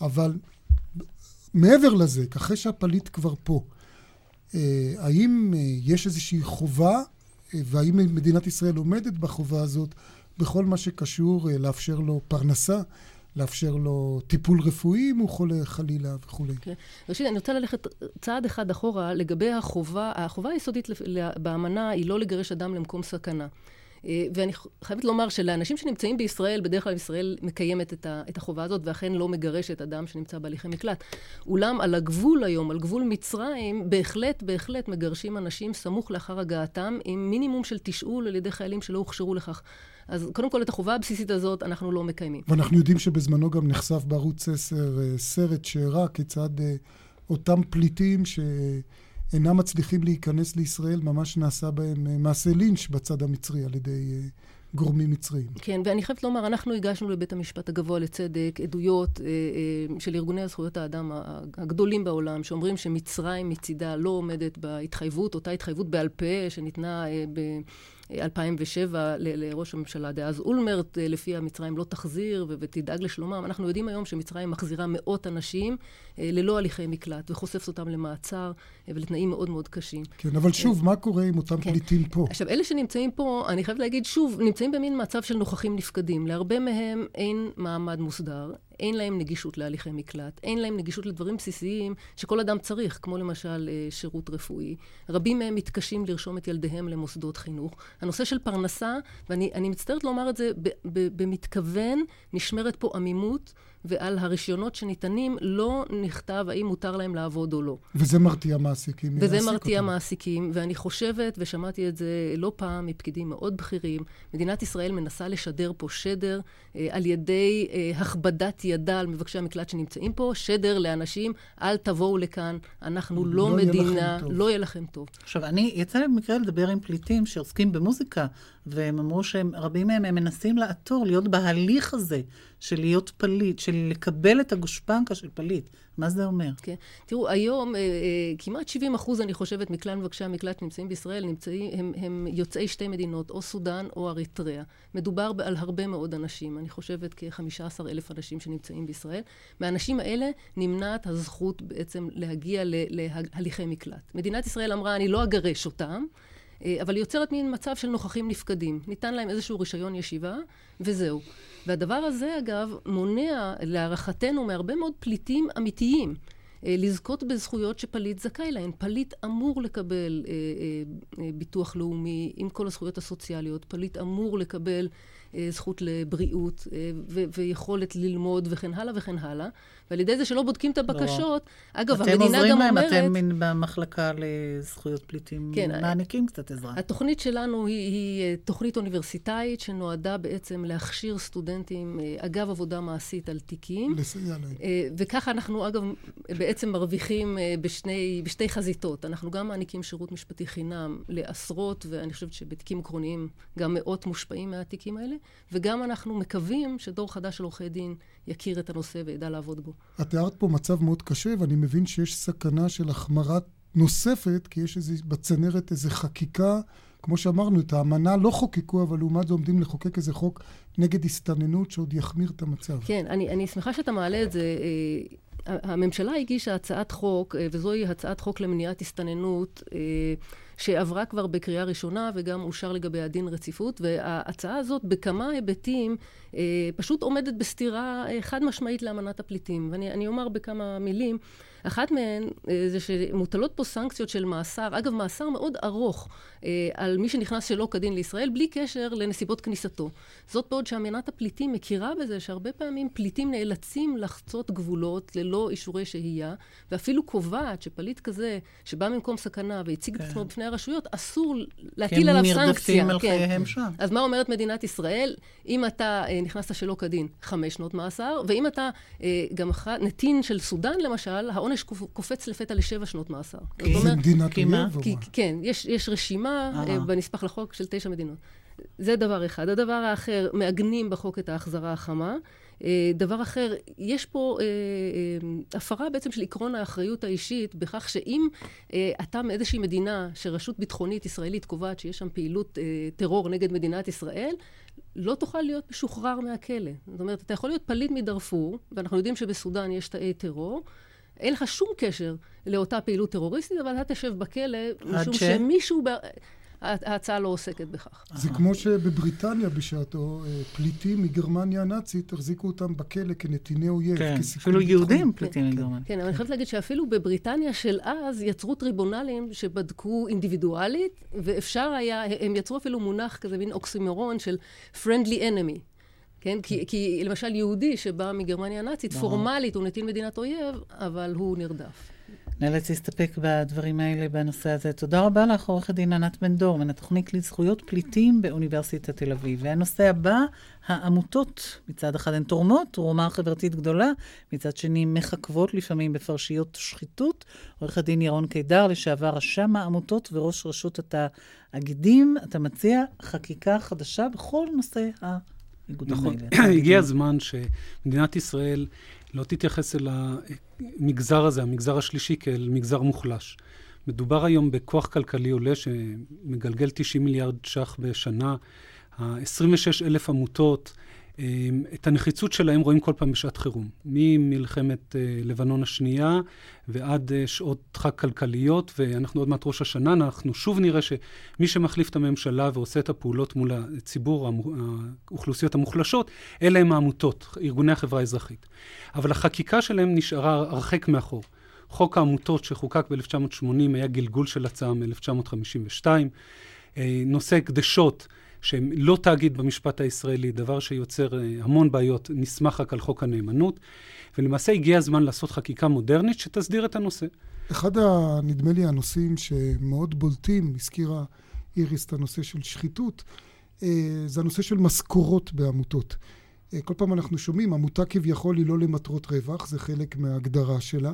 [SPEAKER 3] אבל מעבר לזה, אחרי שהפליט כבר פה, אה, האם אה, יש איזושהי חובה, והאם מדינת ישראל עומדת בחובה הזאת, בכל מה שקשור לאפשר לו פרנסה, לאפשר לו טיפול רפואי אם הוא חולה חלילה וכולי.
[SPEAKER 7] כן. ראשית, אני רוצה ללכת צעד אחד אחורה לגבי החובה, החובה היסודית באמנה היא לא לגרש אדם למקום סכנה. אה, ואני חייבת לומר שלאנשים שנמצאים בישראל, בדרך כלל ישראל מקיימת את, ה, את החובה הזאת, ואכן לא מגרשת אדם שנמצא בהליכי מקלט. אולם על הגבול היום, על גבול מצרים, בהחלט, בהחלט מגרשים אנשים סמוך לאחר הגעתם, עם מינימום של תשאול על ידי חיילים שלא הוכשרו לכך. אז קודם כל, את החובה הבסיסית הזאת אנחנו לא מקיימים.
[SPEAKER 3] ואנחנו יודעים שבזמנו גם נחשף בערוץ 10 אה, סרט שהראה כיצד אה, אותם פליטים ש... אינם מצליחים להיכנס לישראל, ממש נעשה בהם אה, מעשה לינץ' בצד המצרי על ידי גורמים מצריים.
[SPEAKER 7] כן, ואני חייבת לומר, אנחנו הגשנו לבית המשפט הגבוה לצדק עדויות אה, אה, של ארגוני זכויות האדם הגדולים בעולם, שאומרים שמצרים מצידה לא עומדת בהתחייבות, אותה התחייבות בעל פה שניתנה אה, ב... 2007 לראש הממשלה דאז אולמרט, אה, לפיה מצרים לא תחזיר ותדאג לשלומם. אנחנו יודעים היום שמצרים מחזירה מאות אנשים אה, ללא הליכי מקלט וחושפת אותם למעצר אה, ולתנאים מאוד מאוד קשים.
[SPEAKER 3] כן, אבל שוב, מה קורה עם אותם כן. פליטים פה?
[SPEAKER 7] עכשיו, אלה שנמצאים פה, אני חייבת להגיד, שוב, נמצאים במין מצב של נוכחים נפקדים. להרבה מהם אין מעמד מוסדר. אין להם נגישות להליכי מקלט, אין להם נגישות לדברים בסיסיים שכל אדם צריך, כמו למשל אה, שירות רפואי. רבים מהם מתקשים לרשום את ילדיהם למוסדות חינוך. הנושא של פרנסה, ואני מצטערת לומר את זה במתכוון, נשמרת פה עמימות ועל הרישיונות שניתנים לא נכתב האם מותר להם לעבוד או לא.
[SPEAKER 3] וזה מרתיע מעסיקים.
[SPEAKER 7] וזה מרתיע אותם. מעסיקים, ואני חושבת, ושמעתי את זה לא פעם מפקידים מאוד בכירים, מדינת ישראל מנסה לשדר פה שדר אה, על ידי אה, הכבדת ידה על מבקשי המקלט שנמצאים פה, שדר לאנשים, אל תבואו לכאן, אנחנו לא, לא מדינה, לא יהיה לכם טוב.
[SPEAKER 2] עכשיו, אני, יצא לי במקרה לדבר עם פליטים שעוסקים במוזיקה, והם אמרו שרבים מהם הם מנסים לעתור, להיות בהליך הזה של להיות פליט, של לקבל את הגושפנקה של פליט. מה זה אומר?
[SPEAKER 7] כן. תראו, היום אה, אה, כמעט 70 אחוז, אני חושבת, מכלל מבקשי המקלט שנמצאים בישראל, נמצאים, הם, הם יוצאי שתי מדינות, או סודאן או אריתריאה. מדובר על הרבה מאוד אנשים, אני חושבת כ-15 אלף אנשים שנמצאים בישראל. מהאנשים האלה נמנעת הזכות בעצם להגיע להליכי מקלט. מדינת ישראל אמרה, אני לא אגרש אותם. אה, אבל היא יוצרת מין מצב של נוכחים נפקדים. ניתן להם איזשהו רישיון ישיבה, וזהו. והדבר הזה, אגב, מונע, להערכתנו, מהרבה מאוד פליטים אמיתיים. אה, לזכות בזכויות שפליט זכאי להן. פליט אמור לקבל אה, אה, ביטוח לאומי עם כל הזכויות הסוציאליות, פליט אמור לקבל אה, זכות לבריאות אה, ויכולת ללמוד וכן הלאה וכן הלאה. ועל ידי זה שלא בודקים את הבקשות, לא. אגב, המדינה גם אומרת...
[SPEAKER 2] אתם עוזרים להם, אתם במחלקה לזכויות פליטים, כן, מעניקים קצת עזרה.
[SPEAKER 7] התוכנית שלנו היא, היא תוכנית אוניברסיטאית שנועדה בעצם להכשיר סטודנטים אגב עבודה מעשית על תיקים.
[SPEAKER 3] לסייע להם.
[SPEAKER 7] וככה אנחנו, אגב, בעצם מרוויחים בשני, בשתי חזיתות. אנחנו גם מעניקים שירות משפטי חינם לעשרות, ואני חושבת שבתיקים עקרוניים גם מאות מושפעים מהתיקים האלה. וגם אנחנו מקווים שדור חדש של עורכי דין יכיר את הנושא וידע לעבוד בו.
[SPEAKER 3] את תיארת פה מצב מאוד קשה, ואני מבין שיש סכנה של החמרת נוספת, כי יש איזה, בצנרת איזו חקיקה. כמו שאמרנו, את האמנה לא חוקקו, אבל לעומת זה עומדים לחוקק איזה חוק נגד הסתננות שעוד יחמיר את המצב.
[SPEAKER 7] כן, אני, אני שמחה שאתה מעלה את זה. הממשלה הגישה הצעת חוק, אה, וזוהי הצעת חוק למניעת הסתננות. אה, שעברה כבר בקריאה ראשונה וגם אושר לגבי הדין רציפות, וההצעה הזאת בכמה היבטים אה, פשוט עומדת בסתירה חד משמעית לאמנת הפליטים. ואני אומר בכמה מילים. אחת מהן אה, זה שמוטלות פה סנקציות של מאסר, אגב מאסר מאוד ארוך, אה, על מי שנכנס שלא כדין לישראל, בלי קשר לנסיבות כניסתו. זאת בעוד שאמנת הפליטים מכירה בזה שהרבה פעמים פליטים נאלצים לחצות גבולות ללא אישורי שהייה, ואפילו קובעת שפליט כזה, שבא ממקום סכנה והציג את כן. עצמו בפני הרשויות, אסור להטיל עליו סנקציה. כי הם נרדפים
[SPEAKER 2] על כן. חייהם שם.
[SPEAKER 7] אז מה אומרת מדינת ישראל? אם אתה אה, נכנסת שלא כדין, חמש שנות מאסר, ואם אתה גם נתין של סודאן, למשל, העונש קופץ לפתע לשבע שנות מאסר.
[SPEAKER 3] כי זה מדינת אויב?
[SPEAKER 7] כן, יש, יש רשימה uh, בנספח לחוק של תשע מדינות. זה דבר אחד. הדבר האחר, מעגנים בחוק את ההחזרה החמה. דבר אחר, יש פה uh, uh, הפרה בעצם של עקרון האחריות האישית, בכך שאם uh, אתה מאיזושהי מדינה שרשות ביטחונית ישראלית קובעת שיש שם פעילות טרור נגד מדינת ישראל, לא תוכל להיות משוחרר מהכלא. זאת אומרת, אתה יכול להיות פליט מדארפור, ואנחנו יודעים שבסודאן יש תאי טרור, אין לך שום קשר לאותה פעילות טרוריסטית, אבל אתה תשב בכלא, משום ש... שמישהו... ב... ההצעה לא עוסקת בכך.
[SPEAKER 3] זה כמו שבבריטניה בשעתו, אה, פליטים מגרמניה הנאצית, החזיקו אותם בכלא כנתיני אויב.
[SPEAKER 2] כן, אפילו יהודים פליטים כן, מגרמניה.
[SPEAKER 7] כן, אבל אני חייבת להגיד שאפילו בבריטניה של אז יצרו טריבונלים שבדקו אינדיבידואלית, ואפשר היה, הם יצרו אפילו מונח כזה, מין אוקסימורון של friendly enemy. כן? כי, כי למשל יהודי שבא מגרמניה הנאצית, פורמלית הוא נטיל מדינת אויב, אבל הוא נרדף.
[SPEAKER 2] נאלץ להסתפק בדברים האלה בנושא הזה. תודה רבה לך, עורכת דין ענת בן דור, מן התוכנית לזכויות פליטים באוניברסיטת תל אביב. והנושא הבא, העמותות. מצד אחד הן תורמות, תרומה חברתית גדולה, מצד שני מחכבות לפעמים בפרשיות שחיתות. עורכת דין ירון קידר, לשעבר רשם העמותות וראש רשות התאגידים, אתה מציע חקיקה חדשה בכל נושא ה...
[SPEAKER 5] נכון. [CLEARS THROAT] הגיע הזמן שמדינת ישראל לא תתייחס אל המגזר הזה, המגזר השלישי, כאל מגזר מוחלש. מדובר היום בכוח כלכלי עולה שמגלגל 90 מיליארד ש"ח בשנה, 26 אלף עמותות, את הנחיצות שלהם רואים כל פעם בשעת חירום. ממלחמת אה, לבנון השנייה ועד אה, שעות דחק כלכליות, ואנחנו עוד מעט ראש השנה, אנחנו שוב נראה שמי שמחליף את הממשלה ועושה את הפעולות מול הציבור, האוכלוסיות המוחלשות, אלה הם העמותות, ארגוני החברה האזרחית. אבל החקיקה שלהם נשארה הרחק מאחור. חוק העמותות שחוקק ב-1980 היה גלגול של הצעה מ-1952. אה, נושא הקדשות שהם לא תאגיד במשפט הישראלי, דבר שיוצר המון בעיות, נסמך רק על חוק הנאמנות, ולמעשה הגיע הזמן לעשות חקיקה מודרנית שתסדיר את הנושא.
[SPEAKER 3] אחד, ה, נדמה לי, הנושאים שמאוד בולטים, הזכירה איריס את הנושא של שחיתות, זה הנושא של משכורות בעמותות. כל פעם אנחנו שומעים, עמותה כביכול היא לא למטרות רווח, זה חלק מההגדרה שלה,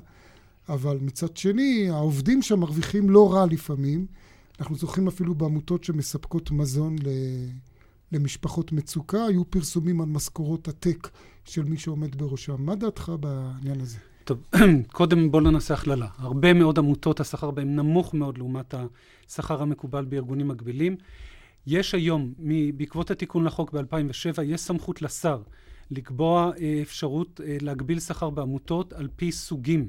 [SPEAKER 3] אבל מצד שני, העובדים שם מרוויחים לא רע לפעמים. אנחנו זוכרים אפילו בעמותות שמספקות מזון למשפחות מצוקה, היו פרסומים על משכורות עתק של מי שעומד בראשם. מה דעתך בעניין הזה?
[SPEAKER 5] טוב, [CLEARS THROAT] קודם בואו נעשה הכללה. הרבה מאוד עמותות, השכר בהן נמוך מאוד לעומת השכר המקובל בארגונים מקבילים. יש היום, בעקבות התיקון לחוק ב-2007, יש סמכות לשר לקבוע אה, אפשרות אה, להגביל שכר בעמותות על פי סוגים.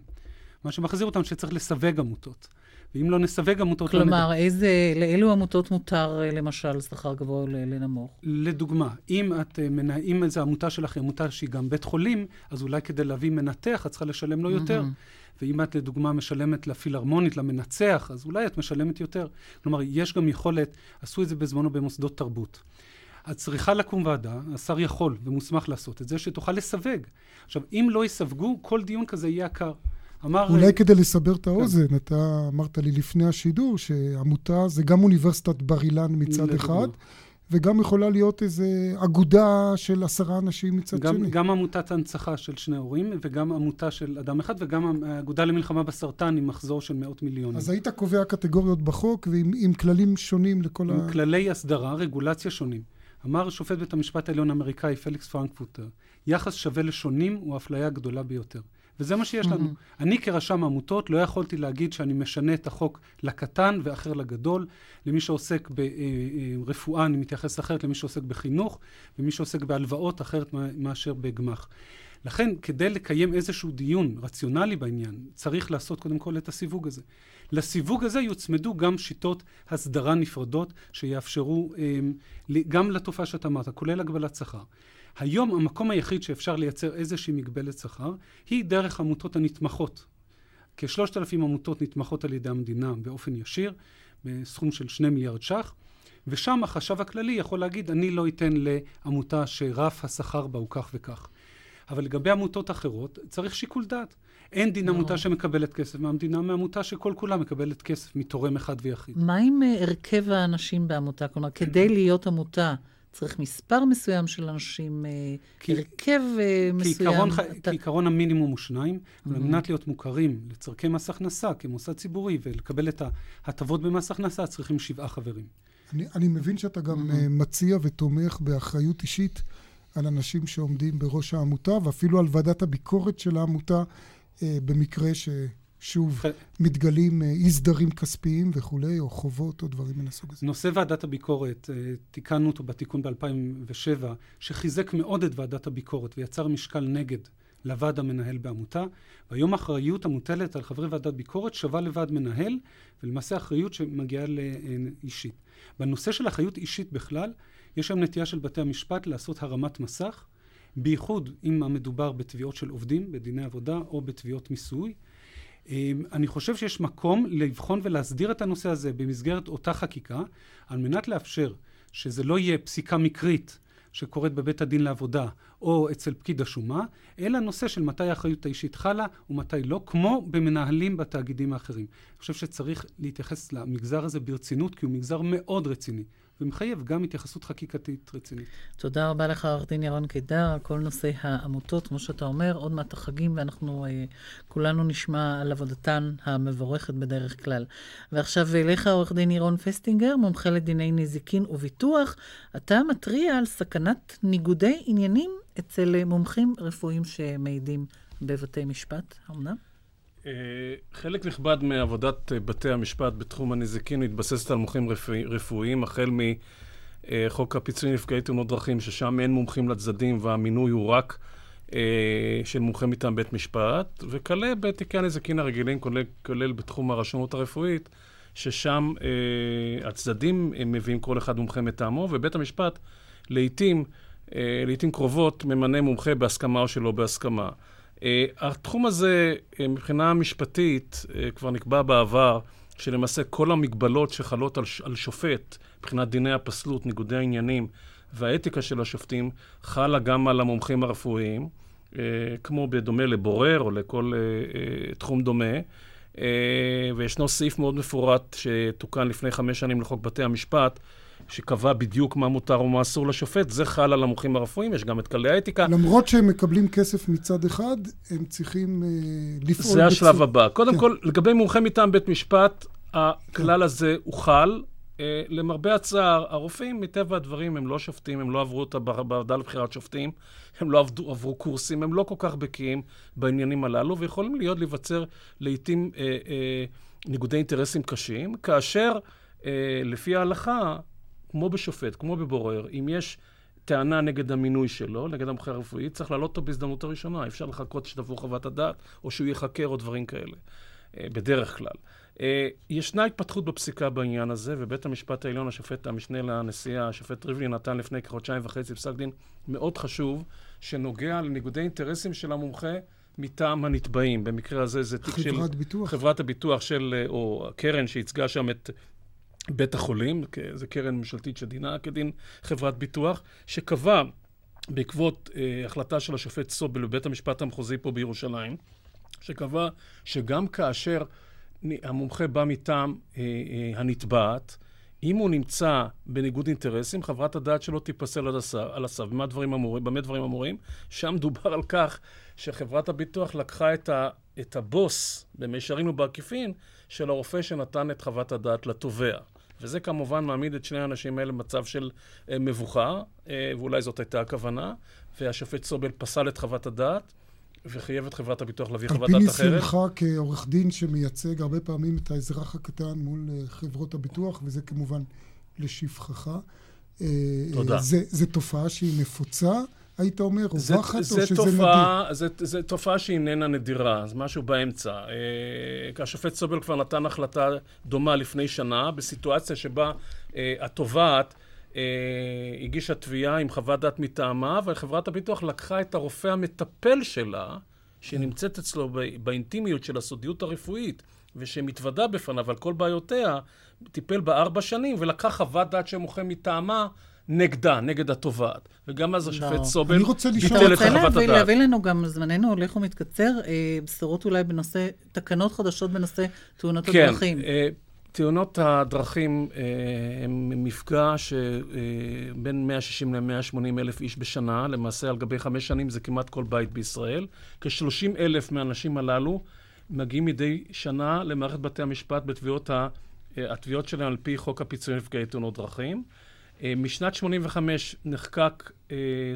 [SPEAKER 5] מה שמחזיר אותם שצריך לסווג עמותות. ואם לא נסווג עמותות...
[SPEAKER 2] לא כלומר, לא איזה, לאילו עמותות מותר, אה, למשל, שכר גבוה או לנמוך?
[SPEAKER 5] לדוגמה, אם, את, אם איזו עמותה שלך היא עמותה שהיא גם בית חולים, אז אולי כדי להביא מנתח, את צריכה לשלם לו יותר. Mm-hmm. ואם את, לדוגמה, משלמת לפילהרמונית, למנצח, אז אולי את משלמת יותר. כלומר, יש גם יכולת, עשו את זה בזמנו במוסדות תרבות. אז צריכה לקום ועדה, השר יכול ומוסמך לעשות את זה, שתוכל לסווג. עכשיו, אם לא יסווגו, כל דיון כזה יהיה עקר.
[SPEAKER 3] אמר... אולי כדי לסבר את האוזן, כן. אתה אמרת לי לפני השידור שעמותה זה גם אוניברסיטת בר אילן מצד אחד, וגם יכולה להיות איזו אגודה של עשרה אנשים מצד
[SPEAKER 5] גם,
[SPEAKER 3] שני.
[SPEAKER 5] גם עמותת הנצחה של שני הורים, וגם עמותה של אדם אחד, וגם האגודה למלחמה בסרטן עם מחזור של מאות מיליונים.
[SPEAKER 3] אז היית קובע קטגוריות בחוק ועם כללים שונים לכל
[SPEAKER 5] עם ה... עם כללי הסדרה, רגולציה שונים. אמר שופט בית המשפט העליון האמריקאי פליקס פרנקפוטר, יחס שווה לשונים הוא האפליה הגדולה ביותר. וזה מה שיש לנו. Mm-hmm. אני כרשם עמותות לא יכולתי להגיד שאני משנה את החוק לקטן ואחר לגדול. למי שעוסק ברפואה אני מתייחס אחרת למי שעוסק בחינוך, ומי שעוסק בהלוואות אחרת מאשר בגמ"ח. לכן, כדי לקיים איזשהו דיון רציונלי בעניין, צריך לעשות קודם כל את הסיווג הזה. לסיווג הזה יוצמדו גם שיטות הסדרה נפרדות שיאפשרו אה, גם לתופעה שאתה אמרת, כולל הגבלת שכר. היום המקום היחיד שאפשר לייצר איזושהי מגבלת שכר היא דרך עמותות הנתמכות. כשלושת אלפים עמותות נתמכות על ידי המדינה באופן ישיר, בסכום של שני מיליארד ש"ח, ושם החשב הכללי יכול להגיד, אני לא אתן לעמותה שרף השכר בה הוא כך וכך. אבל לגבי עמותות אחרות, צריך שיקול דעת. אין דין לא. עמותה שמקבלת כסף מהמדינה מעמותה שכל כולה מקבלת כסף מתורם אחד ויחיד.
[SPEAKER 2] מה עם אה, הרכב האנשים בעמותה? כלומר, כדי להיות עמותה... צריך מספר מסוים של אנשים, אה, כי, הרכב אה, מסוים.
[SPEAKER 5] כעיקרון, אתה... כעיקרון המינימום הוא שניים, mm-hmm. על מנת להיות מוכרים לצורכי מס הכנסה כמוסד ציבורי ולקבל את ההטבות במס הכנסה, צריכים שבעה חברים.
[SPEAKER 3] אני, אני מבין שאתה גם mm-hmm. מציע ותומך באחריות אישית על אנשים שעומדים בראש העמותה, ואפילו על ועדת הביקורת של העמותה, במקרה ש... שוב, מתגלים אה, אי סדרים כספיים וכולי, או חובות או דברים מן הסוג הזה.
[SPEAKER 5] נושא ועדת הביקורת, אה, תיקנו אותו בתיקון ב-2007, שחיזק מאוד את ועדת הביקורת ויצר משקל נגד לוועד המנהל בעמותה, והיום האחריות המוטלת על חברי ועדת ביקורת שווה לוועד מנהל, ולמעשה אחריות שמגיעה לאישית. בנושא של אחריות אישית בכלל, יש היום נטייה של בתי המשפט לעשות הרמת מסך, בייחוד אם המדובר בתביעות של עובדים, בדיני עבודה, או בתביעות מיסוי. אמ, אני חושב שיש מקום לבחון ולהסדיר את הנושא הזה במסגרת אותה חקיקה, על מנת לאפשר שזה לא יהיה פסיקה מקרית שקורית בבית הדין לעבודה או אצל פקיד השומה, אלא נושא של מתי האחריות האישית חלה ומתי לא, כמו במנהלים בתאגידים האחרים. אני חושב שצריך להתייחס למגזר הזה ברצינות, כי הוא מגזר מאוד רציני. ומחייב גם התייחסות חקיקתית רצינית.
[SPEAKER 2] תודה רבה לך, עורך דין ירון קידר, כל נושא העמותות, כמו שאתה אומר, עוד מעט החגים, ואנחנו אה, כולנו נשמע על עבודתן המבורכת בדרך כלל. ועכשיו אליך, עורך דין ירון פסטינגר, מומחה לדיני נזיקין וביטוח, אתה מתריע על סכנת ניגודי עניינים אצל מומחים רפואיים שמעידים בבתי משפט, אמנם?
[SPEAKER 8] אה, חלק נכבד מעבודת אה, בתי המשפט בתחום הנזיקין מתבססת על מומחים רפואיים, החל מחוק הפיצוי לנפגעי תאונות דרכים, ששם אין מומחים לצדדים והמינוי הוא רק אה, של מומחה מטעם בית משפט, וכלה בתיקי הנזיקין הרגילים, כולל, כולל בתחום הרשמות הרפואית, ששם הצדדים מביאים כל אחד מומחה מטעמו, ובית המשפט לעיתים, לעיתים קרובות ממנה מומחה בהסכמה או שלא בהסכמה. Uh, התחום הזה, uh, מבחינה משפטית, uh, כבר נקבע בעבר שלמעשה כל המגבלות שחלות על, שופט, מבחינת דיני הפסלות, ניגודי העניינים והאתיקה של השופטים, חלה גם על המומחים הרפואיים, אה, כמו בדומה לבורר או לכל אה, אה, תחום דומה. אה, וישנו סעיף מאוד מפורט שתוקן לפני חמש שנים לחוק בתי המשפט, שקבע בדיוק מה מותר ומה אסור לשופט, זה חל על המומחים הרפואיים, יש גם את כללי האתיקה.
[SPEAKER 3] למרות שהם מקבלים כסף מצד אחד, הם צריכים אה, לפעול...
[SPEAKER 8] זה השלב בצור... הבא. קודם כן. כל, לגבי מומחה מטעם בית משפט, הכלל כן. הזה הוחל. אה, למרבה הצער, הרופאים, מטבע הדברים, הם לא שופטים, הם לא עברו את הוועדה לבחירת שופטים, הם לא עבדו, עברו קורסים, הם לא כל כך בקיאים בעניינים הללו, ויכולים להיות, להיווצר לעיתים אה, אה, ניגודי אינטרסים קשים, כאשר אה, לפי ההלכה, כמו בשופט, כמו בבורר, אם יש טענה נגד המינוי שלו, נגד המומחה הרפואי, צריך להעלות אותו בהזדמנות הראשונה. אפשר לחכות שתבוא חוות הדעת, או שהוא ייחקר או דברים כאלה, אה, בדרך כלל. אה, ישנה התפתחות בפסיקה בעניין הזה, ובית המשפט העליון, השופט המשנה לנשיאה, השופט ריבלין, נתן לפני כחודשיים וחצי פסק דין מאוד חשוב, שנוגע לניגודי אינטרסים של המומחה מטעם הנתבעים. במקרה הזה זה תיק של...
[SPEAKER 3] חברת ביטוח.
[SPEAKER 8] חברת הביטוח של, אה, או הקרן שייצגה שם את בית החולים, זו קרן ממשלתית שדינה כדין חברת ביטוח, שקבע בעקבות אה, החלטה של השופט סובל בבית המשפט המחוזי פה בירושלים, שקבע שגם כאשר המומחה בא מטעם אה, אה, הנתבעת, אם הוא נמצא בניגוד אינטרסים, חברת הדעת שלו תיפסל על הסף. במה דברים אמורים? במה דברים אמורים? שם דובר על כך שחברת הביטוח לקחה את, ה, את הבוס, במישרין ובעקיפין, של הרופא שנתן את חוות הדעת לתובע. וזה כמובן מעמיד את שני האנשים האלה במצב של אה, מבוכה, אה, ואולי זאת הייתה הכוונה, והשופט סובל פסל את חוות הדעת. וחייב את חברת הביטוח להביא חוות דעת אחרת.
[SPEAKER 3] על פי ניסיונך כעורך דין שמייצג הרבה פעמים את האזרח הקטן מול אה, חברות הביטוח, וזה כמובן לשבחך.
[SPEAKER 8] תודה.
[SPEAKER 3] זו תופעה שהיא נפוצה, היית אומר, רווחת, או שזה תופעה,
[SPEAKER 8] נדיר? זו תופעה שהיא איננה נדירה, זה משהו באמצע. אה, השופט סובל כבר נתן החלטה דומה לפני שנה, בסיטואציה שבה התובעת אה, הגישה תביעה עם חוות דעת מטעמה, וחברת הביטוח לקחה את הרופא המטפל שלה, שנמצאת אצלו באינטימיות של הסודיות הרפואית, ושמתוודה בפניו על כל בעיותיה, טיפל בה ארבע שנים, ולקח חוות דעת שמוכר מטעמה נגדה, נגד התובעת. וגם אז השופט לא. סובל ביטל את חוות הדעת.
[SPEAKER 2] אתה רוצה להביא לנו גם, זמננו הולך ומתקצר, אה, בשורות אולי בנושא, תקנות חדשות בנושא תאונות
[SPEAKER 8] כן,
[SPEAKER 2] הדרכים.
[SPEAKER 8] כן, תאונות הדרכים אה, הם מפגע שבין אה, 160 ל-180 אלף איש בשנה, למעשה על גבי חמש שנים זה כמעט כל בית בישראל. כ-30 אלף מהאנשים הללו מגיעים מדי שנה למערכת בתי המשפט בתביעות ה... אה, התביעות שלהם על פי חוק הפיצוי לנפגעי תאונות דרכים. משנת 85 נחקק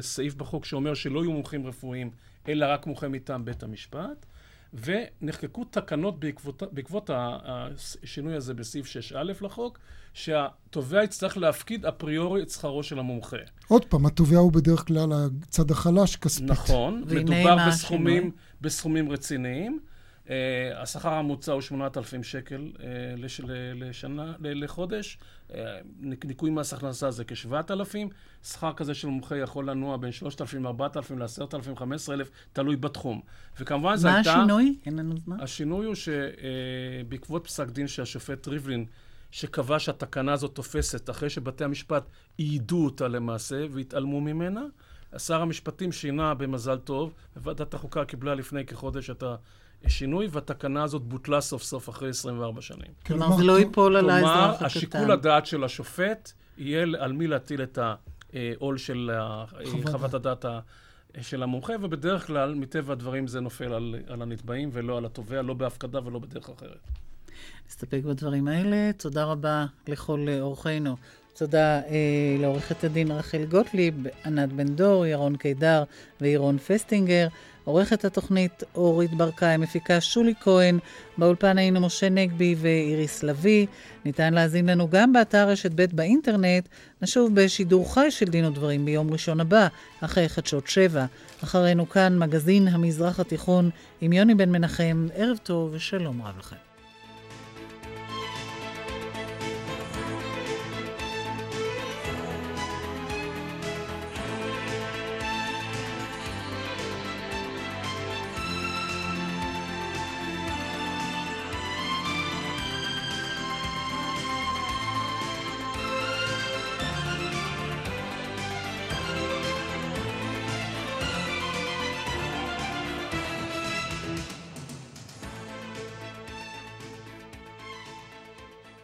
[SPEAKER 8] סעיף בחוק שאומר שלא יהיו מומחים רפואיים, אלא רק מומחים מטעם בית המשפט. ונחקקו תקנות בעקבות, בעקבות השינוי הזה בסעיף 6א לחוק, שהתובע יצטרך להפקיד אפריורי את שכרו של המומחה.
[SPEAKER 3] עוד פעם, התובע הוא בדרך כלל הצד החלש כספית.
[SPEAKER 8] נכון, מדובר בסכומים, בסכומים רציניים. Uh, השכר הממוצע הוא 8,000 שקל uh, לש, לשנה, לחודש. Uh, ניכוי מס הכנסה זה כ-7,000. שכר כזה של מומחה יכול לנוע בין 3,000, 4,000 ל-10,000, 15,000, תלוי בתחום. וכמובן
[SPEAKER 2] זה הייתה... מה השינוי? אין לנו זמן.
[SPEAKER 8] השינוי הוא שבעקבות uh, פסק דין שהשופט ריבלין, שקבע שהתקנה הזאת תופסת אחרי שבתי המשפט יידו אותה למעשה והתעלמו ממנה, שר המשפטים שינה במזל טוב, וועדת החוקה קיבלה לפני כחודש את ה... שינוי, והתקנה הזאת בוטלה סוף סוף אחרי 24 שנים.
[SPEAKER 2] כלומר, זה לא ייפול על האזרח הקטן.
[SPEAKER 8] כלומר, השיקול הדעת של השופט יהיה על מי להטיל את העול של חוות הדעת של המומחה, ובדרך כלל, מטבע הדברים, זה נופל על, על הנתבעים ולא על התובע, לא בהפקדה ולא בדרך אחרת.
[SPEAKER 2] נסתפק בדברים האלה. תודה רבה לכל אורחינו. תודה אה, לעורכת הדין רחל גוטליב, ענת בן דור, ירון קידר וירון פסטינגר. עורכת התוכנית אורית ברקאי, מפיקה שולי כהן, באולפן היינו משה נגבי ואיריס לביא. ניתן להזין לנו גם באתר רשת ב' באינטרנט. נשוב בשידור חי של דין ודברים ביום ראשון הבא, אחרי חדשות שבע. אחרינו כאן מגזין המזרח התיכון עם יוני בן מנחם. ערב טוב ושלום רב לכם.